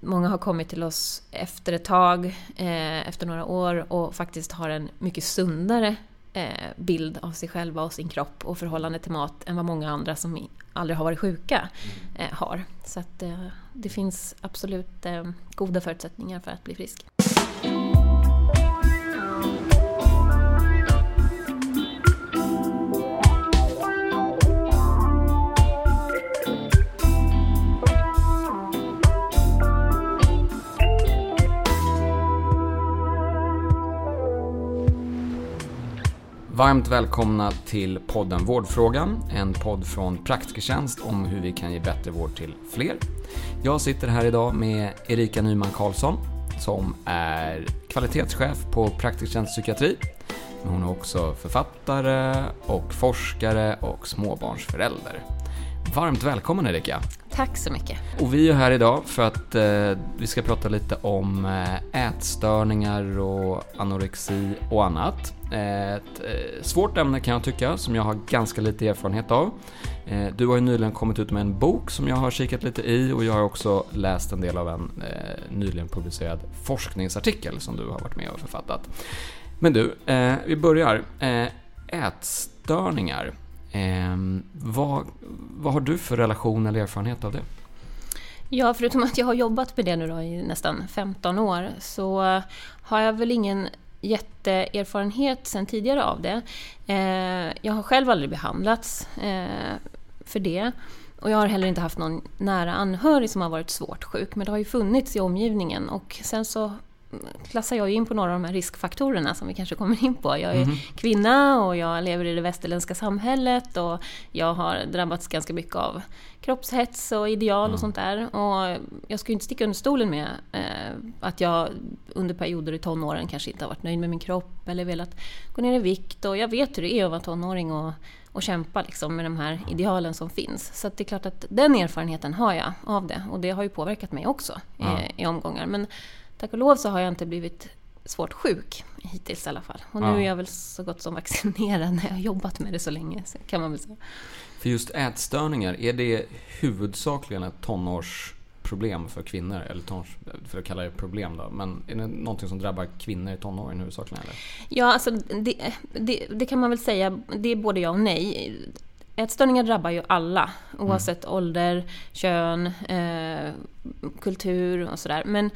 många har kommit till oss efter ett tag, eh, efter några år och faktiskt har en mycket sundare eh, bild av sig själva och sin kropp och förhållande till mat än vad många andra som aldrig har varit sjuka eh, har. Så att, eh, det finns absolut eh, goda förutsättningar för att bli frisk. Varmt välkomna till podden Vårdfrågan, en podd från Praktikertjänst om hur vi kan ge bättre vård till fler. Jag sitter här idag med Erika Nyman Karlsson som är kvalitetschef på Praktikertjänst Psykiatri. Men hon är också författare och forskare och småbarnsförälder. Varmt välkommen Erika! Tack så mycket! Och vi är här idag för att eh, vi ska prata lite om eh, ätstörningar och anorexi och annat. Eh, ett eh, svårt ämne kan jag tycka, som jag har ganska lite erfarenhet av. Eh, du har ju nyligen kommit ut med en bok som jag har kikat lite i och jag har också läst en del av en eh, nyligen publicerad forskningsartikel som du har varit med och författat. Men du, vi börjar. Ätstörningar. Eh, vad, vad har du för relation eller erfarenhet av det? Ja, förutom att jag har jobbat med det nu då i nästan 15 år så har jag väl ingen jätteerfarenhet sen tidigare av det. Eh, jag har själv aldrig behandlats eh, för det. Och jag har heller inte haft någon nära anhörig som har varit svårt sjuk, men det har ju funnits i omgivningen. Och sen så klassar jag in på några av de här riskfaktorerna som vi kanske kommer in på. Jag är mm. kvinna och jag lever i det västerländska samhället och jag har drabbats ganska mycket av kroppshets och ideal mm. och sånt där. Och jag ska ju inte sticka under stolen med eh, att jag under perioder i tonåren kanske inte har varit nöjd med min kropp eller velat gå ner i vikt. Och jag vet hur det är att vara tonåring och, och kämpa liksom med de här idealen som finns. Så det är klart att den erfarenheten har jag av det och det har ju påverkat mig också mm. i, i omgångar. Men tack och lov så har jag inte blivit svårt sjuk hittills i alla fall. Och nu ja. är jag väl så gott som vaccinerad när jag har jobbat med det så länge, kan man väl säga. För just ätstörningar, är det huvudsakligen ett tonårsproblem för kvinnor? Eller tons, för att kalla det problem då. Men är det någonting som drabbar kvinnor i tonåren huvudsakligen? Eller? Ja, alltså det, det, det kan man väl säga. Det är både ja och nej. Ätstörningar drabbar ju alla, oavsett mm. ålder, kön, eh, kultur och sådär. Men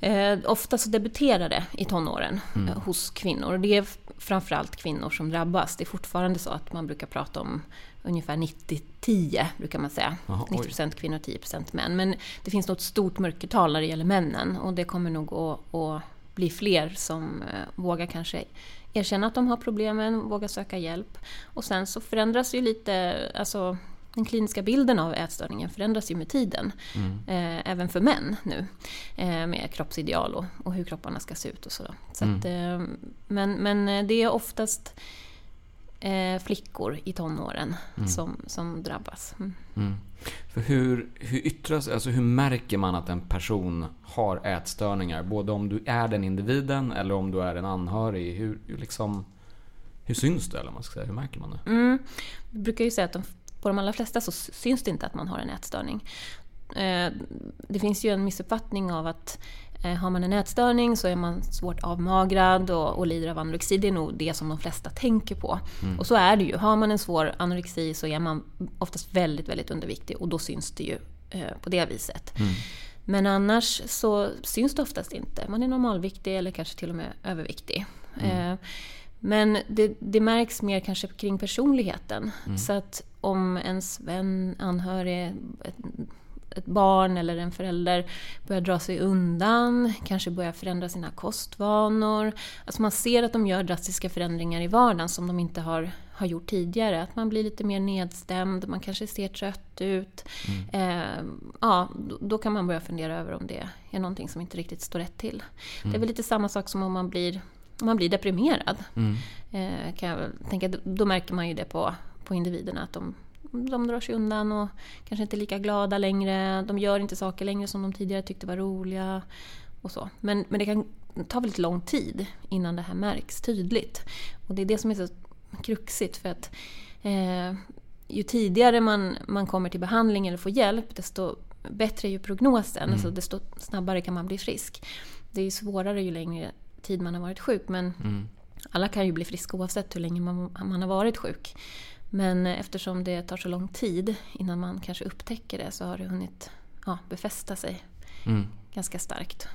Eh, ofta så debuterar det i tonåren mm. eh, hos kvinnor. Och det är framförallt kvinnor som drabbas. Det är fortfarande så att man brukar prata om ungefär 90-10 brukar man säga. Aha, 90% kvinnor och 10% män. Men det finns något stort mörkertal när det gäller männen. Och det kommer nog att, att bli fler som eh, vågar kanske erkänna att de har problemen, vågar söka hjälp. Och sen så förändras ju lite, alltså den kliniska bilden av ätstörningen förändras ju med tiden. Mm. Eh, även för män nu. Eh, med kroppsideal och, och, hur kropparna ska se ut och så. så mm. att, eh, men, men eh, det är oftast eh, flickor i tonåren mm. som, som drabbas. Mm. Mm. För hur, hur yttras, alltså hur märker man att en person har ätstörningar? Både om du är den individen eller om du är en anhörig. Hur, liksom, hur syns det? Eller man ska säga? Hur märker man det? Mm. Vi brukar ju säga att de på de allra flesta så syns det inte att man har en ätstörning. Eh, det finns ju en missuppfattning av att eh, har man en ätstörning så är man svårt avmagrad och, och lider av anorexi. Det är nog det som de flesta tänker på. Mm. Och så är det ju. Har man en svår anorexi så är man oftast väldigt, väldigt underviktig och då syns det ju eh, på det viset. Mm. Men annars så syns det oftast inte. Man är normalviktig eller kanske till och med överviktig. Mm. Men det, det, märks mer kanske kring personligheten. Mm. Så att om ens vän, anhörig, ett, ett, barn eller en förälder börjar dra sig undan, kanske börjar förändra sina kostvanor. Alltså man ser att de gör drastiska förändringar i vardagen som de inte har, har gjort tidigare. Att man blir lite mer nedstämd, man kanske ser trött ut. Mm. Eh, ja, då, då, kan man börja fundera över om det är någonting som inte riktigt står rätt till. Mm. Det är väl lite samma sak som om man blir man blir deprimerad. Mm. Eh, kan jag tänka, då märker man ju det på, på individerna att de, de drar sig undan och kanske inte är lika glada längre. De gör inte saker längre som de tidigare tyckte var roliga. Och så. Men, men det kan ta väldigt lång tid innan det här märks tydligt. Och det är det som är så kruxigt för att eh, ju tidigare man, man kommer till behandling eller får hjälp desto bättre är ju prognosen, mm. alltså desto snabbare kan man bli frisk. Det är svårare ju längre tid man har varit sjuk men mm. alla kan ju bli friska oavsett hur länge man, man har varit sjuk. Men eftersom det tar så lång tid innan man kanske upptäcker det så har det hunnit ja, befästa sig mm. ganska starkt.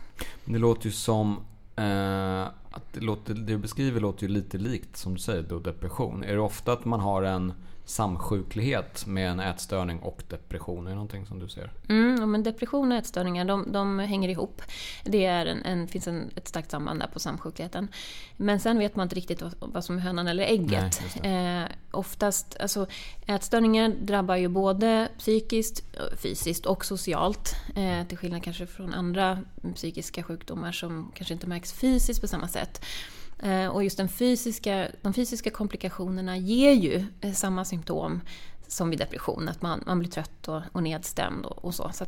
Det låter ju som eh, att det, låter, det du beskriver låter ju lite likt som du säger då depression. Är det ofta att man har en samsjuklighet med en ätstörning och depression? Är det någonting som du ser? Mm, men depression och ätstörningar de, de hänger ihop. Det är en, en, finns en, ett starkt samband där på samsjukligheten. Men sen vet man inte riktigt vad, vad som är hönan eller ägget. Nej, eh, oftast, alltså, ätstörningar drabbar ju både psykiskt, fysiskt och socialt. Eh, till skillnad kanske från andra psykiska sjukdomar som kanske inte märks fysiskt på samma sätt. Eh, och just den fysiska, de fysiska komplikationerna ger ju eh, samma symptom som vid depression, att man, man blir trött och, och nedstämd och, och så. Så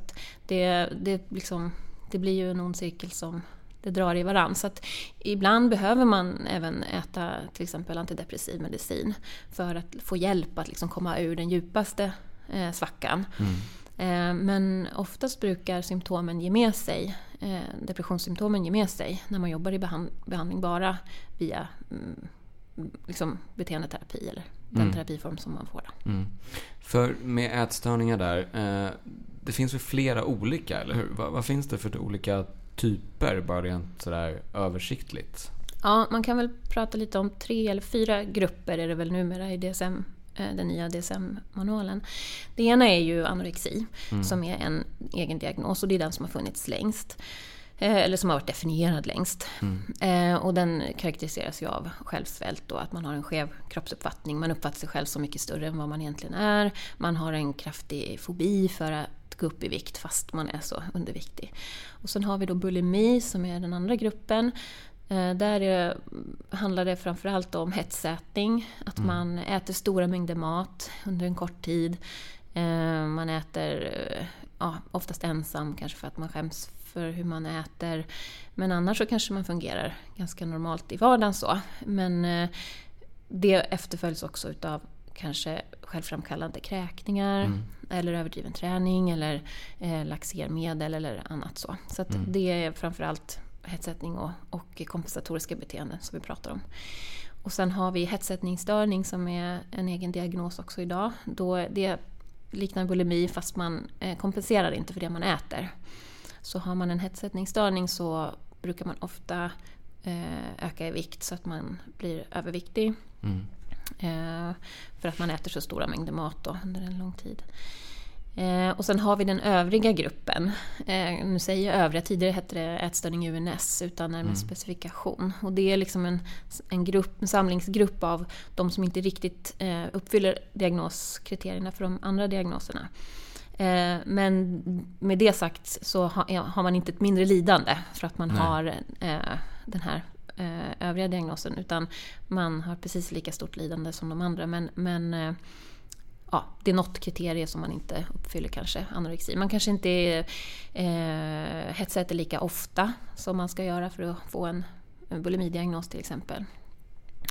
det, det, liksom, det blir ju en ond cirkel som det drar i varandra. Så att ibland behöver man även äta till exempel antidepressiv medicin för att få hjälp att liksom komma ur den djupaste eh, svackan. Mm. Eh, men oftast brukar symptomen ge med sig, depressionssymptomen ge med sig när man jobbar i behandling bara via mm, liksom beteendeterapi eller den mm. terapiform som man får. Mm. För med ätstörningar där, eh, det finns väl flera olika, eller hur? Vad, vad finns det för olika typer, bara rent sådär översiktligt? Ja, man kan väl prata lite om tre eller fyra grupper är det väl numera i DSM Eh, den nya DSM-manualen. Det ena är ju anorexi mm. som är en egen diagnos och det är den som har funnits längst. Eh, eller som har varit definierad längst. Mm. Eh, och den karaktäriseras ju av självsvält och att man har en skev kroppsuppfattning. Man uppfattar sig själv som mycket större än vad man egentligen är. Man har en kraftig fobi för att gå upp i vikt fast man är så underviktig. Och sen har vi då bulimi som är den andra gruppen Eh, där är, handlar det framförallt om hetsätning. Att mm. man äter stora mängder mat under en kort tid. Eh, man äter eh, ja, oftast ensam, kanske för att man skäms för hur man äter. Men annars så kanske man fungerar ganska normalt i vardagen så. Men det efterföljs också utav kanske självframkallande kräkningar mm. eller överdriven träning eller eh, laxermedel eller annat så. Så mm. det är framförallt hetsättning och, och kompensatoriska beteenden som vi pratar om. Och sen har vi hetsättningsstörning som är en egen diagnos också idag. Då det liknar bulimi fast man eh, kompenserar inte för det man äter. Så har man en hetsättningsstörning så brukar man ofta eh, öka i vikt så att man blir överviktig. Mm. Eh, för att man äter så stora mängder mat då, under en lång tid. Eh, och sen har vi den övriga gruppen. Eh, nu säger jag övriga, tidigare hette det ätstörning UNS utan närmare mm. specifikation. Och det är liksom en, en, grupp, en samlingsgrupp av de som inte riktigt eh, uppfyller diagnoskriterierna för de andra diagnoserna. Eh, men med det sagt så har, har, man inte ett mindre lidande för att man Nej. har eh, den här eh, övriga diagnosen utan man har precis lika stort lidande som de andra. Men, men ja, det är något kriterie som man inte uppfyller kanske, anorexi. Man kanske inte är, eh, hetsäter lika ofta som man ska göra för att få en, en bulimidiagnos till exempel.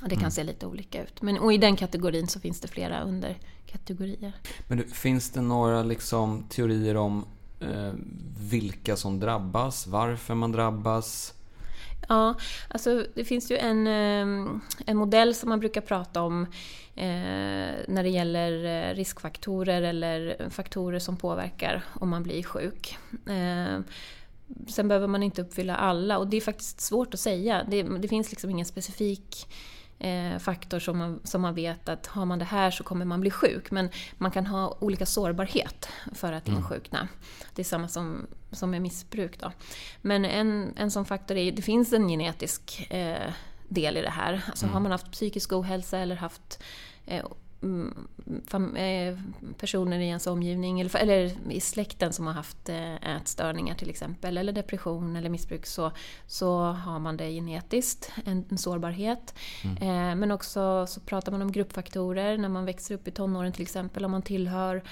Det kan mm. se lite olika ut. Men, och i den kategorin så finns det flera underkategorier. Men du, finns det några liksom, teorier om eh, vilka som drabbas, varför man drabbas? Ja, alltså det finns ju en, eh, en modell som man brukar prata om eh, när det gäller eh, riskfaktorer eller faktorer som påverkar om man blir sjuk. Eh, sen behöver man inte uppfylla alla och det är faktiskt svårt att säga. Det, det finns liksom ingen specifik eh, faktor som man, som man vet att har man det här så kommer man bli sjuk. Men man kan ha olika sårbarhet för att mm. insjukna. Det är samma som, som med missbruk. Då. Men en, en sån faktor är det finns en genetisk eh, del i det här. Alltså mm. har man haft psykisk ohälsa eller haft Mm, eh, personer i ens omgivning eller, eller i släkten som har haft eh, ätstörningar till exempel, eller depression eller missbruk, så, så har man det genetiskt, en, en sårbarhet. Mm. Eh, men också så pratar man om gruppfaktorer när man växer upp i tonåren till exempel, om man tillhör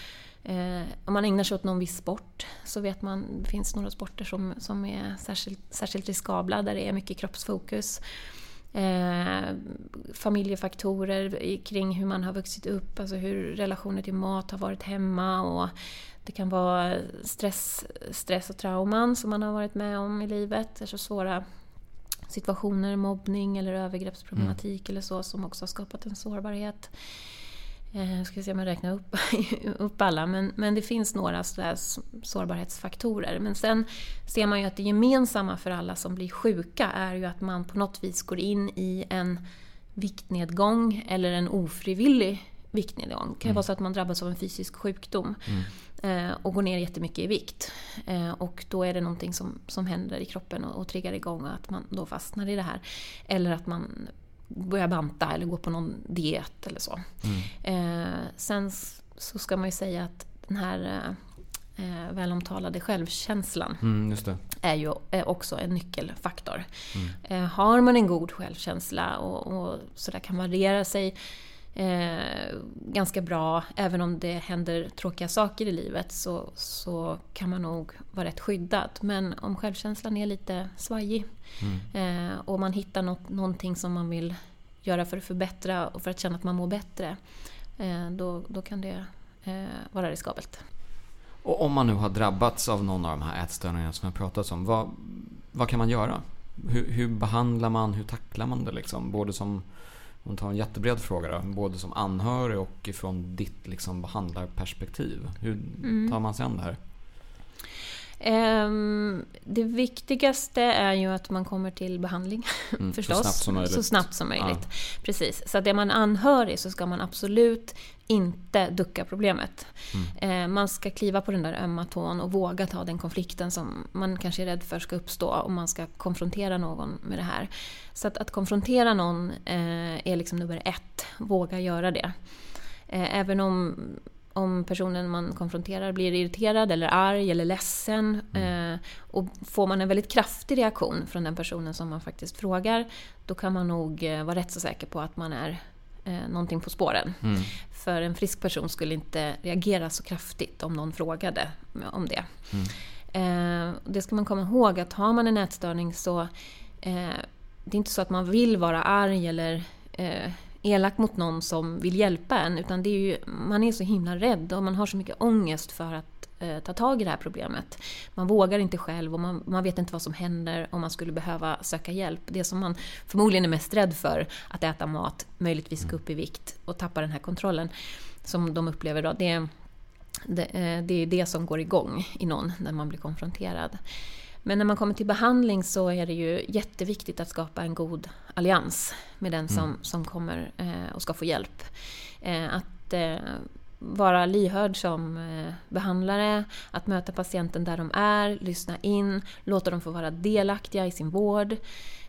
Eh, om man ägnar sig åt någon viss sport så vet man det finns några sporter som, som är särskilt, särskilt riskabla där det är mycket kroppsfokus. Eh, familjefaktorer kring hur man har vuxit upp, alltså hur relationer till mat har varit hemma och det kan vara stress, stress och trauman som man har varit med om i livet, alltså svåra situationer, mobbning eller övergreppsproblematik mm. eller så som också har skapat en sårbarhet. Eh, ska se om jag räknar upp, upp alla, men, men det finns några sårbarhetsfaktorer. Men sen ser man ju att det gemensamma för alla som blir sjuka är ju att man på något vis går in i en viktnedgång eller en ofrivillig viktnedgång. Det kan mm. vara så att man drabbas av en fysisk sjukdom mm. eh, och går ner jättemycket i vikt. Eh, och då är det någonting som, som händer i kroppen och, och triggar igång och att man då fastnar i det här. Eller att man börja banta eller gå på någon diet eller så. Mm. Eh, sen så ska man ju säga att den här eh, välomtalade självkänslan mm, är ju är också en nyckelfaktor. Mm. Eh, har man en god självkänsla och, och så där kan variera sig eh, ganska bra, även om det händer tråkiga saker i livet så, så kan man nog vara rätt skyddad. Men om självkänslan är lite svajig mm. eh, och man hittar något, någonting som man vill göra för att förbättra och för att känna att man mår bättre, eh, då, då kan det eh, vara riskabelt. Och om man nu har drabbats av någon av de här ätstörningarna som jag pratat om, vad, vad kan man göra? Hur, hur behandlar man, hur tacklar man det liksom? Både som om tar en jättebred fråga då, både som anhörig och ifrån ditt liksom behandlarperspektiv. Hur mm. tar man sig an det här? Um, det viktigaste är ju att man kommer till behandling mm, förstås. Så snabbt som möjligt. Så snabbt som möjligt. Ja. Precis. Så att är man anhörig så ska man absolut inte ducka problemet. Mm. Uh, man ska kliva på den där ömma tån och våga ta den konflikten som man kanske är rädd för ska uppstå om man ska konfrontera någon med det här. Så att, att konfrontera någon uh, är liksom nummer ett. Våga göra det. Uh, även om om personen man konfronterar blir irriterad eller arg eller ledsen. Mm. Eh, och får man en väldigt kraftig reaktion från den personen som man faktiskt frågar, då kan man nog eh, vara rätt så säker på att man är eh, någonting på spåren. Mm. För en frisk person skulle inte reagera så kraftigt om någon frågade om det. Mm. Eh, det ska man komma ihåg att har man en ätstörning så eh, det är inte så att man vill vara arg eller elak mot någon som vill hjälpa en. Utan det är ju, man är så himla rädd och man har så mycket ångest för att eh, ta tag i det här problemet. Man vågar inte själv och man, man, vet inte vad som händer om man skulle behöva söka hjälp. Det som man förmodligen är mest rädd för, att äta mat, möjligtvis gå upp i vikt och tappa den här kontrollen som de upplever då. Det, det, eh, det är det som går igång i någon när man blir konfronterad. Men när man kommer till behandling så är det ju jätteviktigt att skapa en god allians med den som, mm. som kommer eh, och ska få hjälp. Eh, att eh, vara lyhörd som eh, behandlare, att möta patienten där de är, lyssna in, låta dem få vara delaktiga i sin vård.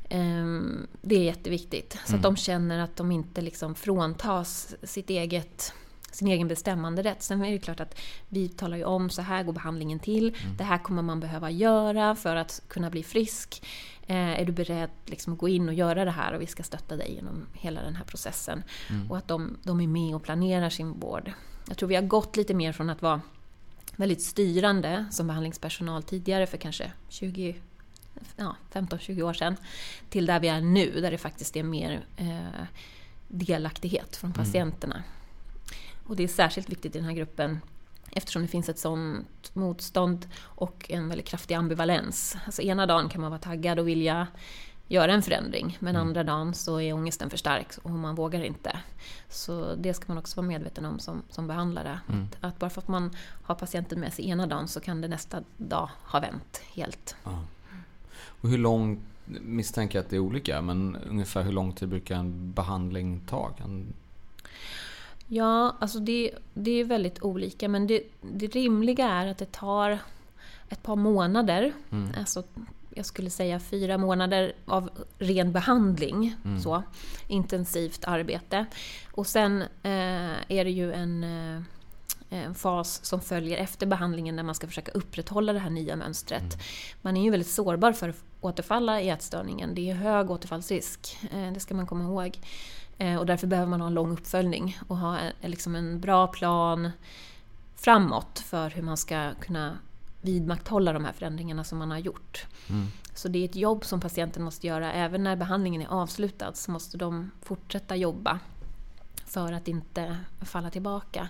Ehm, det är jätteviktigt, så att mm. de känner att de inte liksom fråntas sitt eget sin egen bestämmanderätt. Sen är det klart att vi talar ju om så här går behandlingen till. Mm. Det här kommer man behöva göra för att kunna bli frisk. Eh, är du beredd liksom, att gå in och göra det här och vi ska stötta dig genom hela den här processen. Mm. Och att de, de är med och planerar sin vård. Jag tror vi har gått lite mer från att vara väldigt styrande som behandlingspersonal tidigare för kanske 20 ja, 15-20 år sedan till där vi är nu, där det faktiskt är mer eh, delaktighet från mm. patienterna. Mm. Och det är särskilt viktigt i den här gruppen eftersom det finns ett sånt motstånd och en väldigt kraftig ambivalens. Alltså ena dagen kan man vara taggad och vilja göra en förändring men mm. andra dagen så är ångesten för stark och man vågar inte. Så det ska man också vara medveten om som, som behandlare. Mm. Att, att, bara för att man har patienten med sig ena dagen så kan det nästa dag ha vänt helt. Ja. Och hur lång, misstänker jag att det är olika, men ungefär hur lång tid brukar en behandling ta? Kan Ja, alltså det, det är väldigt olika men det, det rimliga är att det tar ett par månader. Mm. Alltså, jag skulle säga fyra månader av ren behandling. Mm. Så, intensivt arbete. Och sen eh, är det ju en, eh, en fas som följer efter behandlingen när man ska försöka upprätthålla det här nya mönstret. Mm. Man är ju väldigt sårbar för att återfalla i ätstörningen. Det är hög återfallsrisk, eh, det ska man komma ihåg. Eh, och därför behöver man ha en lång uppföljning och ha liksom en bra plan framåt för hur man ska kunna vidmakthålla de här förändringarna som man har gjort. Mm. Så det är ett jobb som patienten måste göra. Även när behandlingen är avslutad så måste de fortsätta jobba för att inte falla tillbaka.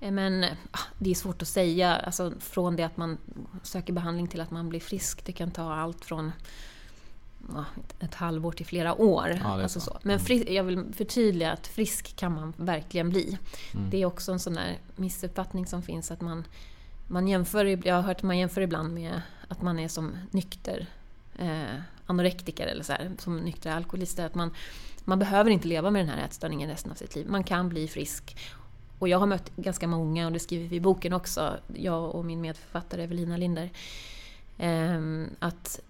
Mm. Men ah, det är svårt att säga, alltså, från det att man söker behandling till att man blir frisk. Det kan ta allt från ett halvår till flera år. Ja, alltså så. Men fri, jag vill förtydliga att frisk kan man verkligen bli. Mm. Det är också en sån där missuppfattning som finns att man, man jämför, jag har hört att man jämför ibland med att man är som nykter eh, anorektiker eller så här, som nyktra alkoholister. Att man, man behöver inte leva med den här ätstörningen resten av sitt liv. Man kan bli frisk. Och jag har mött ganska många, och det skriver vi i boken också, jag och min medförfattare Evelina Linder, ehm, att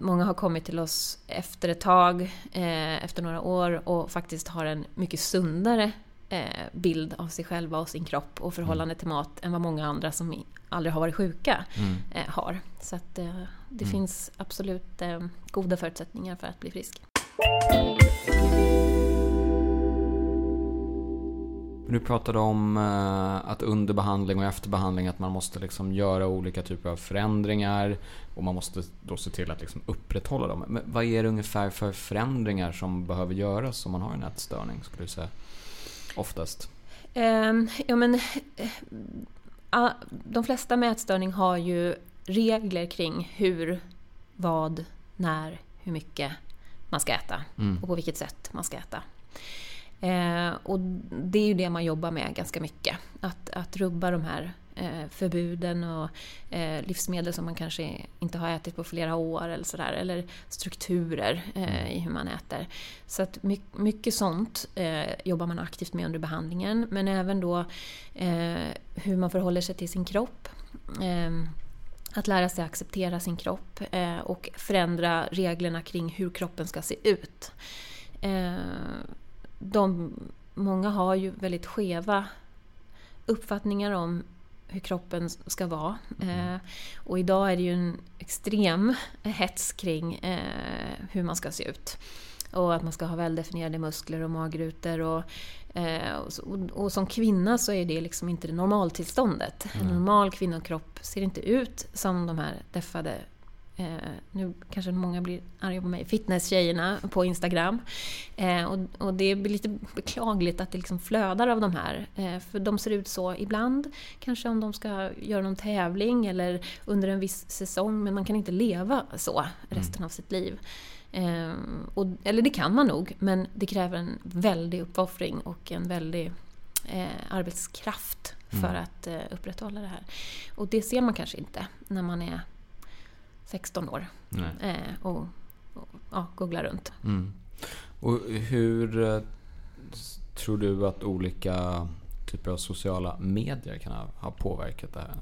många har kommit till oss efter ett tag, eh, efter några år och faktiskt har en mycket sundare eh, bild av sig själva och sin kropp och förhållande till mat än vad många andra som aldrig har varit sjuka Mm. eh, har. Så att eh, det Mm. finns absolut eh, goda förutsättningar för att bli frisk. Du pratade om eh, att under behandling och efter behandling att man måste liksom göra olika typer av förändringar och man måste då se till att liksom upprätthålla dem. Men vad är det ungefär för förändringar som behöver göras om man har en ätstörning skulle du säga? Oftast. Ehm, ja, men, eh, de flesta med ätstörning har ju regler kring hur, vad, när, hur mycket man ska äta Mm. och på vilket sätt man ska äta. Eh, och det är ju det man jobbar med ganska mycket. Att, att rubba de här eh, förbuden och eh, livsmedel som man kanske inte har ätit på flera år eller sådär. Eller strukturer eh, i hur man äter. Så att my, mycket sånt eh, jobbar man aktivt med under behandlingen. Men även då eh, hur man förhåller sig till sin kropp. Eh, att lära sig acceptera sin kropp eh, och förändra reglerna kring hur kroppen ska se ut. Ehm, de, många har ju väldigt skeva uppfattningar om hur kroppen ska vara. Eh, och idag är det ju en extrem hets kring eh, hur man ska se ut. Och att man ska ha väldefinierade muskler och magrutor. Och, eh, och, och, som kvinna så är det liksom inte det normaltillståndet. En Mm. normal kvinnokropp ser inte ut som de här deffade Eh, nu kanske många blir arga på mig, fitnesstjejerna på Instagram. Eh, och, och det blir lite beklagligt att det liksom flödar av de här. Eh, för de ser ut så ibland, kanske om de ska göra någon tävling eller under en viss säsong, men man kan inte leva så resten av sitt liv. Eh, och, eller det kan man nog, men det kräver en väldig uppoffring och en väldig eh, arbetskraft för Mm. att eh, upprätthålla det här. Och det ser man kanske inte när man är 16 år eh, och, och ja, googlar runt. Mm. Och hur eh, tror du att olika typer av sociala medier kan ha, ha påverkat det här,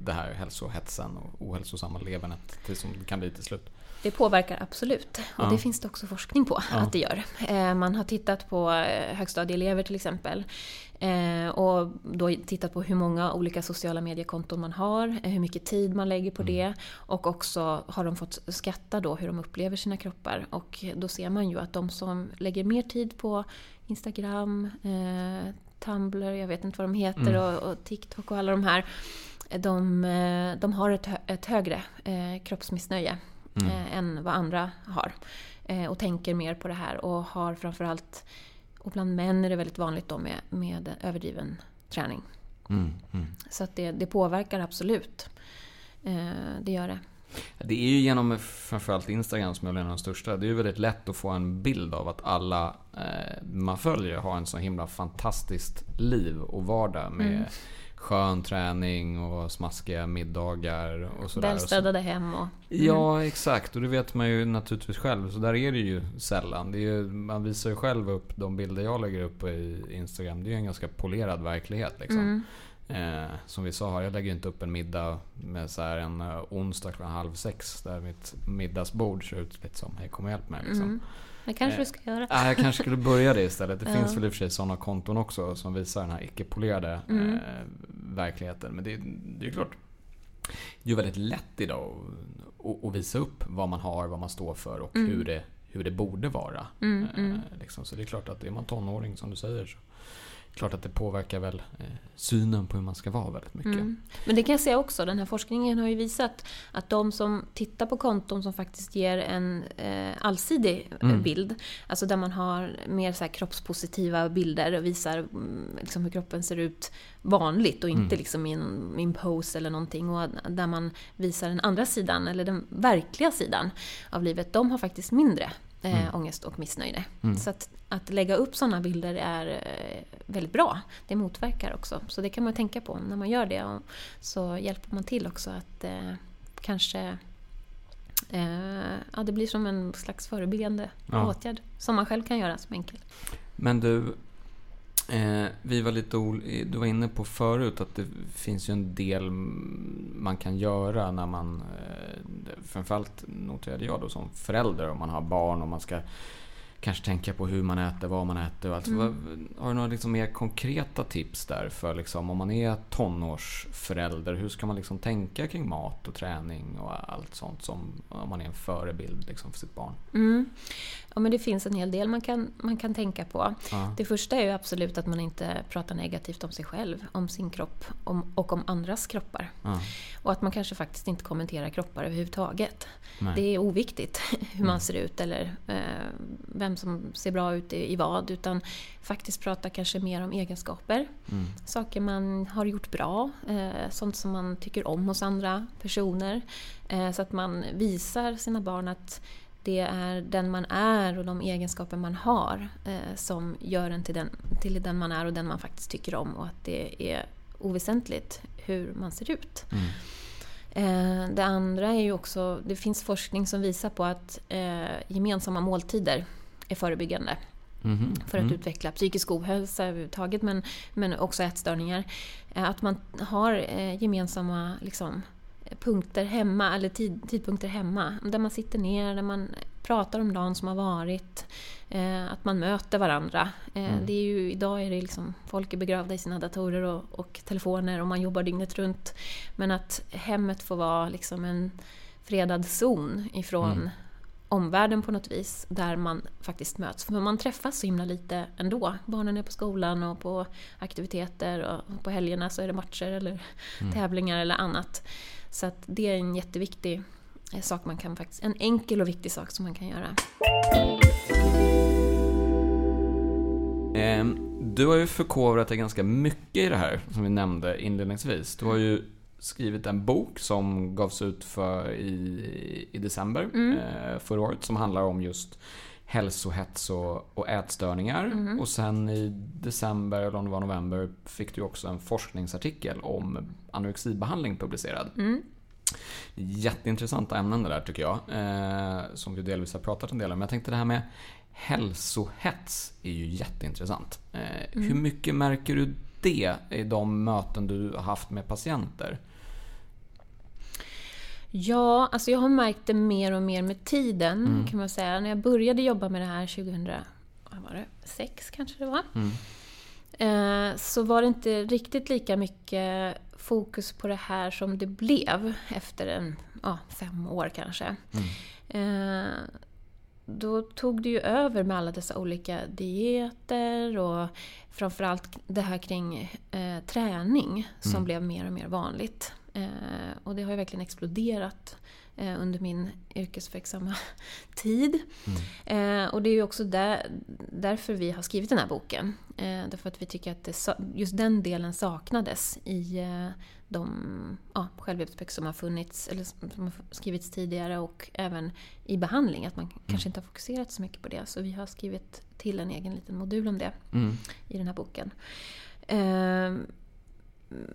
det här hälsohetsen och ohälsosamma levernet till som det kan bli till slut? Det påverkar absolut. Och Ja. det finns det också forskning på Ja. att det gör. Eh, man har tittat på eh, högstadieelever till exempel. Eh, och då tittat på hur många olika sociala mediekonton man har, hur mycket tid man lägger på Mm. det. Och också har de fått skatta då hur de upplever sina kroppar. Och då ser man ju att de som lägger mer tid på Instagram, eh, Tumblr, jag vet inte vad de heter, Mm. och, och TikTok och alla de här. De, de har ett, ett högre eh, kroppsmissnöje Mm. eh, än vad andra har. Eh, och tänker mer på det här och har framförallt, och bland män är det väldigt vanligt då med, med överdriven träning. Mm. Mm. Så att det, det påverkar absolut. Eh, det gör det. Det är ju genom framförallt Instagram som är en av de största. Det är ju väldigt lätt att få en bild av att alla man följer har en så himla fantastiskt liv och vardag med Mm. Skön träning och smaskiga middagar och sådär. Välstädade hem och... Ja, exakt. Och det vet man ju naturligtvis själv. Så där är det ju sällan. Det är ju, man visar ju själv upp de bilder jag lägger upp på i Instagram. Det är ju en ganska polerad verklighet. Liksom. Mm. Eh, som vi sa, jag lägger ju inte upp en middag med så här en uh, onsdag klockan halv sex. Där mitt middagsbord ser ut lite som, hej kom och hjälp mig. Liksom. Mm. Det kanske Eh, du ska göra. Ah, jag kanske skulle börja det istället. Det Ja. finns väl i och för sig sådana konton också som visar den här icke-polerade Mm. eh, verkligheten. Men det, det är ju klart. Det är väldigt lätt idag att, visa upp vad man har, vad man står för och Mm. hur, det, hur det borde vara. Mm, Eh, mm. liksom. Så det är klart att är man tonåring som du säger så klart att det påverkar väl eh, synen på hur man ska vara väldigt mycket. Mm. Men det kan jag säga också, den här forskningen har ju visat att de som tittar på konton som faktiskt ger en eh, allsidig eh, mm. bild, alltså där man har mer så kroppspositiva bilder och visar mm, liksom hur kroppen ser ut vanligt och inte mm. liksom i en, i en pose eller någonting och där man visar den andra sidan, eller den verkliga sidan av livet, de har faktiskt mindre eh, mm. ångest och missnöje. Mm. Så att, att lägga upp sådana bilder är eh, väldigt bra. Det motverkar också. Så det kan man tänka på när man gör det. Så hjälper man till också att eh, kanske eh, ja, det blir som en slags förebyggande ja. åtgärd som man själv kan göra som enkel. Men du, Eh, vi var lite du var inne på förut att det finns ju en del man kan göra när man, eh, framförallt noterade jag då som förälder om man har barn och man ska kanske tänka på hur man äter, vad man äter. Och allt. Mm. Har du några liksom mer konkreta tips där för liksom, om man är tonårsförälder? Hur ska man liksom tänka kring mat och träning och allt sånt som om man är en förebild liksom för sitt barn? Mm. Ja, men det finns en hel del man kan, man kan tänka på. Ja. Det första är ju absolut att man inte pratar negativt om sig själv, om sin kropp om, och om andras kroppar. Ja. Och att man kanske faktiskt inte kommenterar kroppar överhuvudtaget. Nej. Det är oviktigt hur man mm. ser ut eller eh, vem som ser bra ut i, i, vad. Utan faktiskt prata kanske mer om egenskaper. Mm. Saker man har gjort bra, eh, sånt som man tycker om hos andra personer. Eh, så att man visar sina barn att det är den man är och de egenskaper man har eh, som gör en till den, till den man är och den man faktiskt tycker om och att det är oväsentligt hur man ser ut. Mm. Eh, det andra är ju också, det finns forskning som visar på att eh, gemensamma måltider är förebyggande. Mm. För att mm. utveckla psykisk ohälsa överhuvudtaget men, men också ätstörningar. Eh, att man har eh, gemensamma liksom, punkter hemma, eller tid, tidpunkter hemma. Där man sitter ner, där man pratar om dagen som har varit. Eh, att man möter varandra. Eh, mm. det är ju, idag är det liksom, folk är begravda i sina datorer och, och, telefoner och man jobbar dygnet runt. Men att hemmet får vara liksom en fredad zon ifrån mm. omvärlden på något vis. Där man faktiskt möts. För man träffas så himla lite ändå. Barnen är på skolan och på aktiviteter och på helgerna så är det matcher eller mm. tävlingar eller annat. Så att det är en jätteviktig eh, sak man kan faktiskt, en enkel och viktig sak som man kan göra. Ehm, du har ju förkovrat dig ganska mycket i det här, som vi nämnde inledningsvis. Du har ju skrivit en bok som gavs ut för i, i december mm. eh, förra året som handlar om just hälsohets och, och ätstörningar. Mm. Och sen i december, eller om det var november, fick du också en forskningsartikel om anorexibehandling publicerad. Mm. Jätteintressanta ämnen det där tycker jag. Eh, som vi delvis har pratat en del om. Men jag tänkte det här med hälsohets är ju jätteintressant. Eh, mm. Hur mycket märker du det i de möten du har haft med patienter? Ja, alltså jag har märkt det mer och mer med tiden mm. kan man säga. När jag började jobba med det här 2006 kanske det var. Mm. Eh, så var det inte riktigt lika mycket fokus på det här som det blev efter en, ja, fem år kanske. Mm. Eh, då tog det ju över med alla dessa olika dieter och framförallt det här kring eh, träning som mm. blev mer och mer vanligt. Eh, och det har ju verkligen exploderat eh, under min yrkesverksamma tid. Mm. Eh, och det är ju också där, därför vi har skrivit den här boken. Eh, därför att vi tycker att det, just den delen saknades i eh, de ja, självhjälpsböcker som har funnits, eller som har skrivits tidigare och även i behandling. Att man mm. kanske inte har fokuserat så mycket på det. Så vi har skrivit till en egen liten modul om det mm. i den här boken.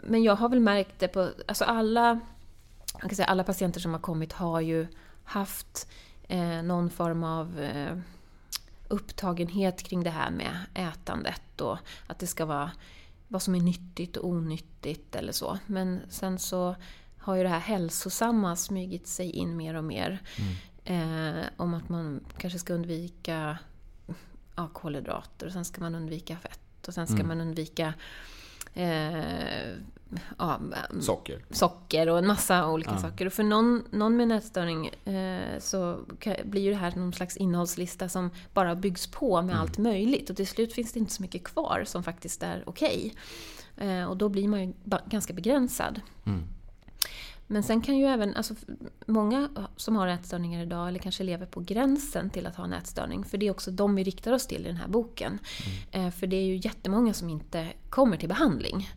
Men jag har väl märkt det på... Alltså alla, man kan säga alla patienter som har kommit har ju haft eh, någon form av eh, upptagenhet kring det här med ätandet och att det ska vara vad som är nyttigt och onyttigt eller så. Men sen så har ju det här hälsosamma smugit sig in mer och mer. Mm. Eh, om att man kanske ska undvika ja, kolhydrater och sen ska man undvika fett och sen ska mm. man undvika eh, ja, socker. socker och en massa olika Ja. saker. Och för någon, någon med nätstörning eh, så blir ju det här någon slags innehållslista som bara byggs på med allt möjligt. Och till slut finns det inte så mycket kvar som faktiskt är okej. Eh, och då blir man ju ganska begränsad. Mm. Men sen kan ju även, alltså många som har ätstörningar idag, eller kanske lever på gränsen till att ha en ätstörning, för det är också de vi riktar oss till i den här boken. Eh, För det är ju jättemånga som inte kommer till behandling,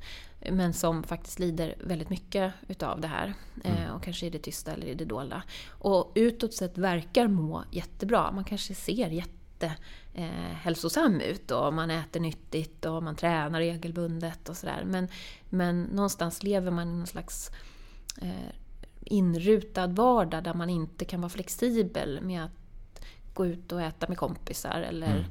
men som faktiskt lider väldigt mycket utav det här. Eh, Och kanske i det tysta eller i det dolda. Och utåt sett verkar må jättebra. Man kanske ser jätte eh, hälsosam ut och man äter nyttigt och man tränar regelbundet och sådär. Men, men någonstans lever man i någon slags eh, inrutad vardag där man inte kan vara flexibel med att gå ut och äta med kompisar eller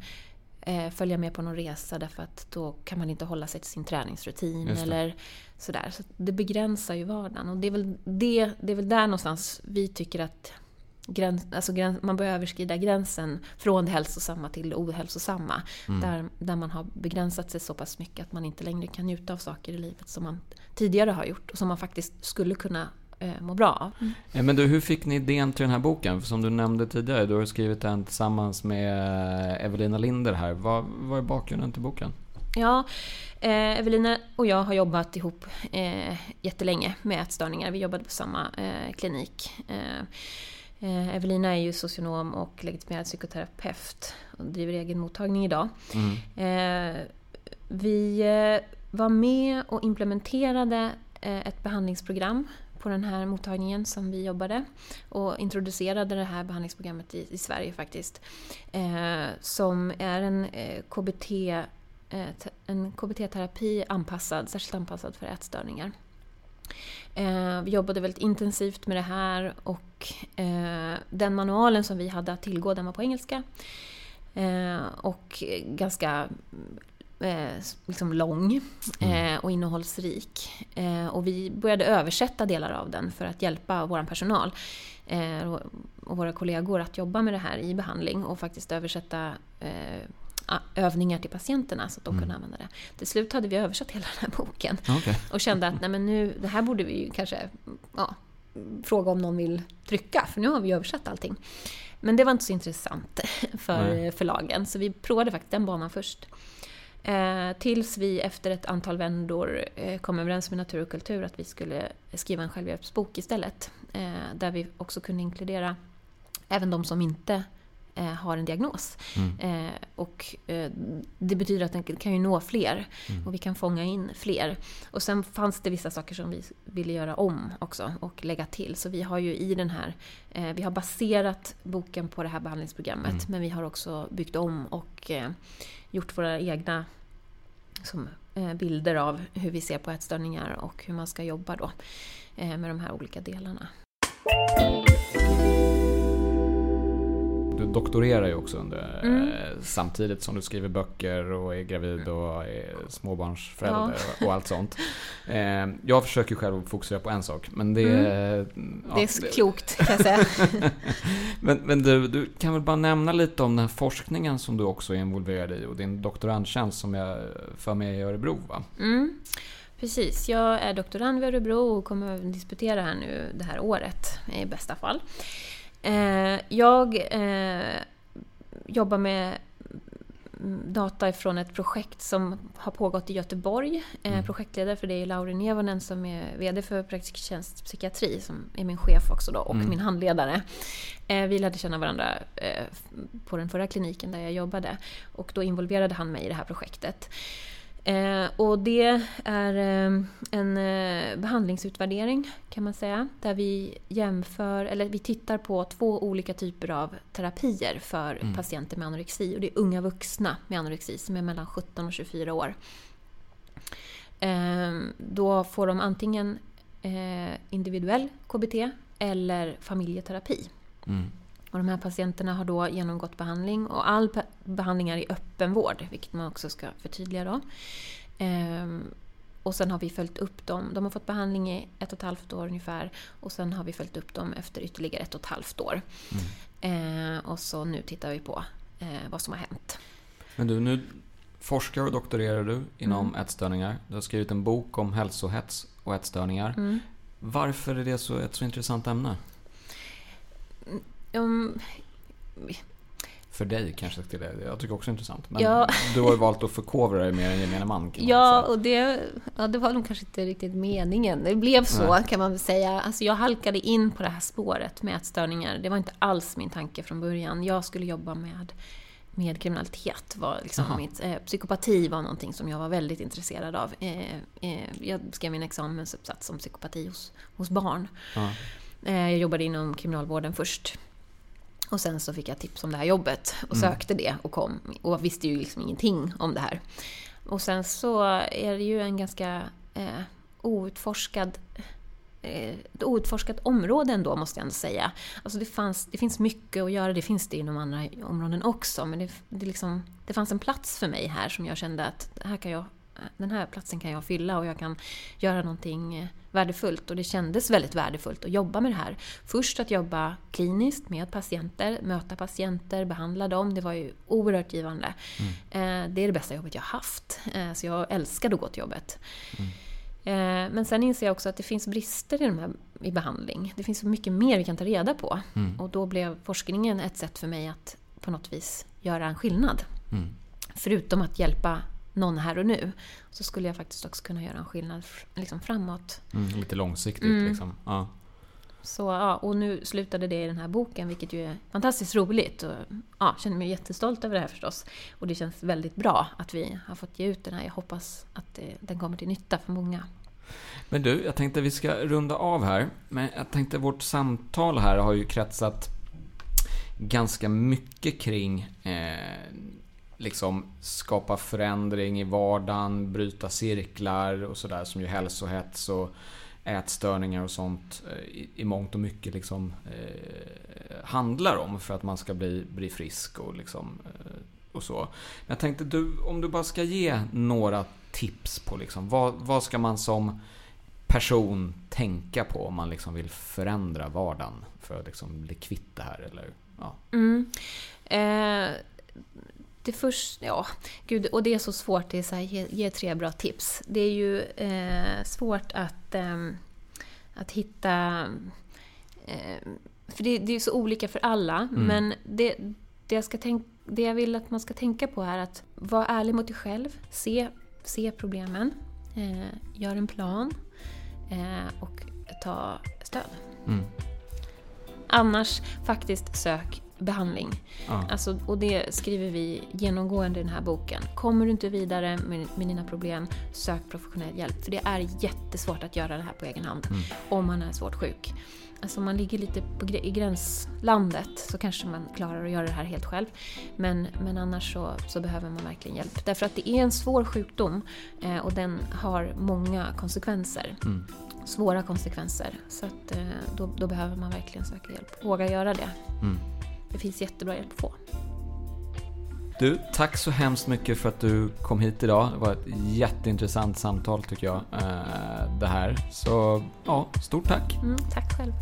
eh, följa med på någon resa därför att då kan man inte hålla sig till sin träningsrutin eller sådär. Så det begränsar ju vardagen och det är väl, det, det är väl där någonstans vi tycker att gräns, alltså gräns, man bör överskrida gränsen från det hälsosamma till det ohälsosamma. Där, där man har begränsat sig så pass mycket att man inte längre kan njuta av saker i livet som man tidigare har gjort och som man faktiskt skulle kunna eh, må bra av. Eh, Men du, hur fick ni idén till den här boken? För Som du nämnde tidigare, du har skrivit den tillsammans med eh, Evelina Linder här. Vad, vad är bakgrunden till boken? Ja, eh, Evelina och jag har jobbat ihop eh, jättelänge med ätstörningar. Vi jobbade på samma eh, klinik. Eh, eh, Evelina är ju socionom och legitimerad psykoterapeut och driver egen mottagning idag. Mm. Eh, vi eh, var med och implementerade eh, ett behandlingsprogram på den här mottagningen som vi jobbade och introducerade det här behandlingsprogrammet i, i Sverige faktiskt. Eh, som är en eh, KBT eh, en KBT-terapi anpassad, särskilt anpassad för ätstörningar. Eh, vi jobbade väldigt intensivt med det här och eh, den manualen som vi hade att tillgå den var på engelska. Eh, och ganska liksom lång eh, och innehållsrik. Eh, och vi började översätta delar av den för att hjälpa vår personal och, våra kollegor att jobba med det här i behandling och faktiskt översätta övningar till patienterna så att de kunde använda det. Till slut hade vi översatt hela den här boken Okej. och kände att nej men nu, det här borde vi ju kanske ja, fråga om någon vill trycka, för nu har vi översatt allting. Men det var inte så intressant för Nej. förlagen, så vi provade faktiskt den banan först. Eh, tills vi efter ett antal vändor eh, kom överens med Natur och kultur att vi skulle skriva en självhjälpsbok istället. Eh, där vi också kunde inkludera även de som inte har en diagnos. Mm. Eh, och eh, det betyder att den kan ju nå fler Mm. och vi kan fånga in fler. Och sen fanns det vissa saker som vi ville göra om också och lägga till. Så vi har ju i den här, eh, vi har baserat boken på det här behandlingsprogrammet Mm. men vi har också byggt om och eh, gjort våra egna som, eh, bilder av hur vi ser på ätstörningar och hur man ska jobba då eh, med de här olika delarna. Du doktorerar ju också under, Mm. eh, samtidigt som du skriver böcker och är gravid och är småbarnsförälder och, och allt sånt. Eh, jag försöker själv att fokusera på en sak, men det... ja, det är klokt kan jag säga. Men, men du, du kan väl bara nämna lite om den här forskningen som du också är involverad i och din doktorandtjänst som jag för mig i Örebro va? Mm, precis, jag är doktorand vid Örebro och kommer att disputera här nu det här året i bästa fall. Eh, jag eh, jobbar med data från ett projekt som har pågått i Göteborg. Eh, Mm. Projektledare för det är Lauri Nevonen som är VD för Praktikertjänst psykiatri som är min chef också då och Mm. min handledare. Eh, vi lärde känna varandra eh, på den förra kliniken där jag jobbade och då involverade han mig i det här projektet. Eh, och det är eh, en eh, behandlingsutvärdering kan man säga. Där vi jämför, eller vi tittar på två olika typer av terapier för Mm. patienter med anorexi. Och det är unga vuxna med anorexi som är mellan 17 och 24 år. Eh, då får de antingen eh, individuell KBT eller familjeterapi. Mm. Och de här patienterna har då genomgått behandling och all behandling är i öppenvård, vilket man också ska förtydliga då. Ehm, och sen har vi följt upp dem. De har fått behandling i ett och ett halvt år ungefär och sen har vi följt upp dem efter ytterligare ett och ett halvt år. Mm. Ehm, och så nu tittar vi på eh, vad som har hänt. Men du, nu forskar och doktorerar du inom Mm. ätstörningar. Du har skrivit en bok om hälsohets och ätstörningar. Mm. Varför är det så, ett så intressant ämne? Um, För dig kanske till det. Jag tycker också det är intressant. Men Ja. du har ju valt att förkovra dig mer än gemene man. Man Ja, säga. och det, ja, det var nog kanske inte riktigt meningen. Det blev så Nej. kan man väl säga. Alltså jag halkade in på det här spåret med ätstörningar. Det var inte alls min tanke från början. Jag skulle jobba med, med kriminalitet. Var liksom mitt, eh, psykopati var någonting som jag var väldigt intresserad av. Eh, eh, jag skrev min examensuppsats om psykopati hos, hos barn. Eh, jag jobbade inom kriminalvården först. Och sen så fick jag tips om det här jobbet och Mm. sökte det och kom. Och visste ju liksom ingenting om det här. Och sen så är det ju en ganska eh, outforskad eh, ett outforskat område ändå, måste jag ändå säga. Alltså det, fanns, det finns mycket att göra, det finns det inom andra områden också. Men det, det, liksom, det fanns en plats för mig här som jag kände att här kan jag, den här platsen kan jag fylla och jag kan göra någonting värdefullt. Och det kändes väldigt värdefullt att jobba med det här. Först att jobba kliniskt med patienter, möta patienter, behandla dem. Det var ju oerhört givande. Eh, Det är det bästa jobbet jag har haft. Eh, Så jag älskade att gå till jobbet. Eh, Men sen inser jag också att det finns brister i, de här, i behandling. Det finns så mycket mer vi kan ta reda på. Mm. Och då blev forskningen ett sätt för mig att på något vis göra en skillnad. Mm. Förutom att hjälpa någon här och nu, så skulle jag faktiskt också kunna göra en skillnad liksom framåt. Mm, lite långsiktigt Mm. liksom. Ja. Så, ja, och nu slutade det i den här boken, vilket ju är fantastiskt roligt. Och, ja, känner mig jättestolt över det här förstås. Och det känns väldigt bra att vi har fått ge ut den här. Jag hoppas att det, den kommer till nytta för många. Men du, jag tänkte vi ska runda av här. Men jag tänkte vårt samtal här har ju kretsat ganska mycket kring eh, liksom skapa förändring i vardagen, bryta cirklar och sådär som ju hälsohets och ätstörningar och sånt eh, i, i mångt och mycket liksom eh, handlar om för att man ska bli, bli frisk och liksom eh, och så. Men jag tänkte du, om du bara ska ge några tips på liksom vad, vad ska man som person tänka på om man liksom vill förändra vardagen för att liksom bli kvitt det här eller ja. Mm. Eh, det först, ja, gud, och det är så svårt att ge, ge tre bra tips. Det är ju eh, svårt att, ehm, att hitta... Eh, för det, det är så olika för alla, Mm. men det, det, jag ska tänk, det jag vill att man ska tänka på är att vara ärlig mot dig själv, se, se problemen, eh, gör en plan eh, och ta stöd. Mm. Annars faktiskt sök behandling. Ja. Alltså, och det skriver vi genomgående i den här boken. Kommer du inte vidare med, med dina problem, sök professionell hjälp. För det är jättesvårt att göra det här på egen hand Mm. om man är svårt sjuk. Alltså om man ligger lite på, i gränslandet så kanske man klarar att göra det här helt själv. Men, men annars så, så behöver man verkligen hjälp. Därför att det är en svår sjukdom eh, och den har många konsekvenser. Mm. Svåra konsekvenser. Så att, eh, då, då behöver man verkligen söka hjälp. Våga göra det. Mm. Det finns jättebra hjälp att få. Du, tack så hemskt mycket för att du kom hit idag. Det var ett jätteintressant samtal tycker jag. eh, Det här. Så ja, stort tack. Mm, tack själv.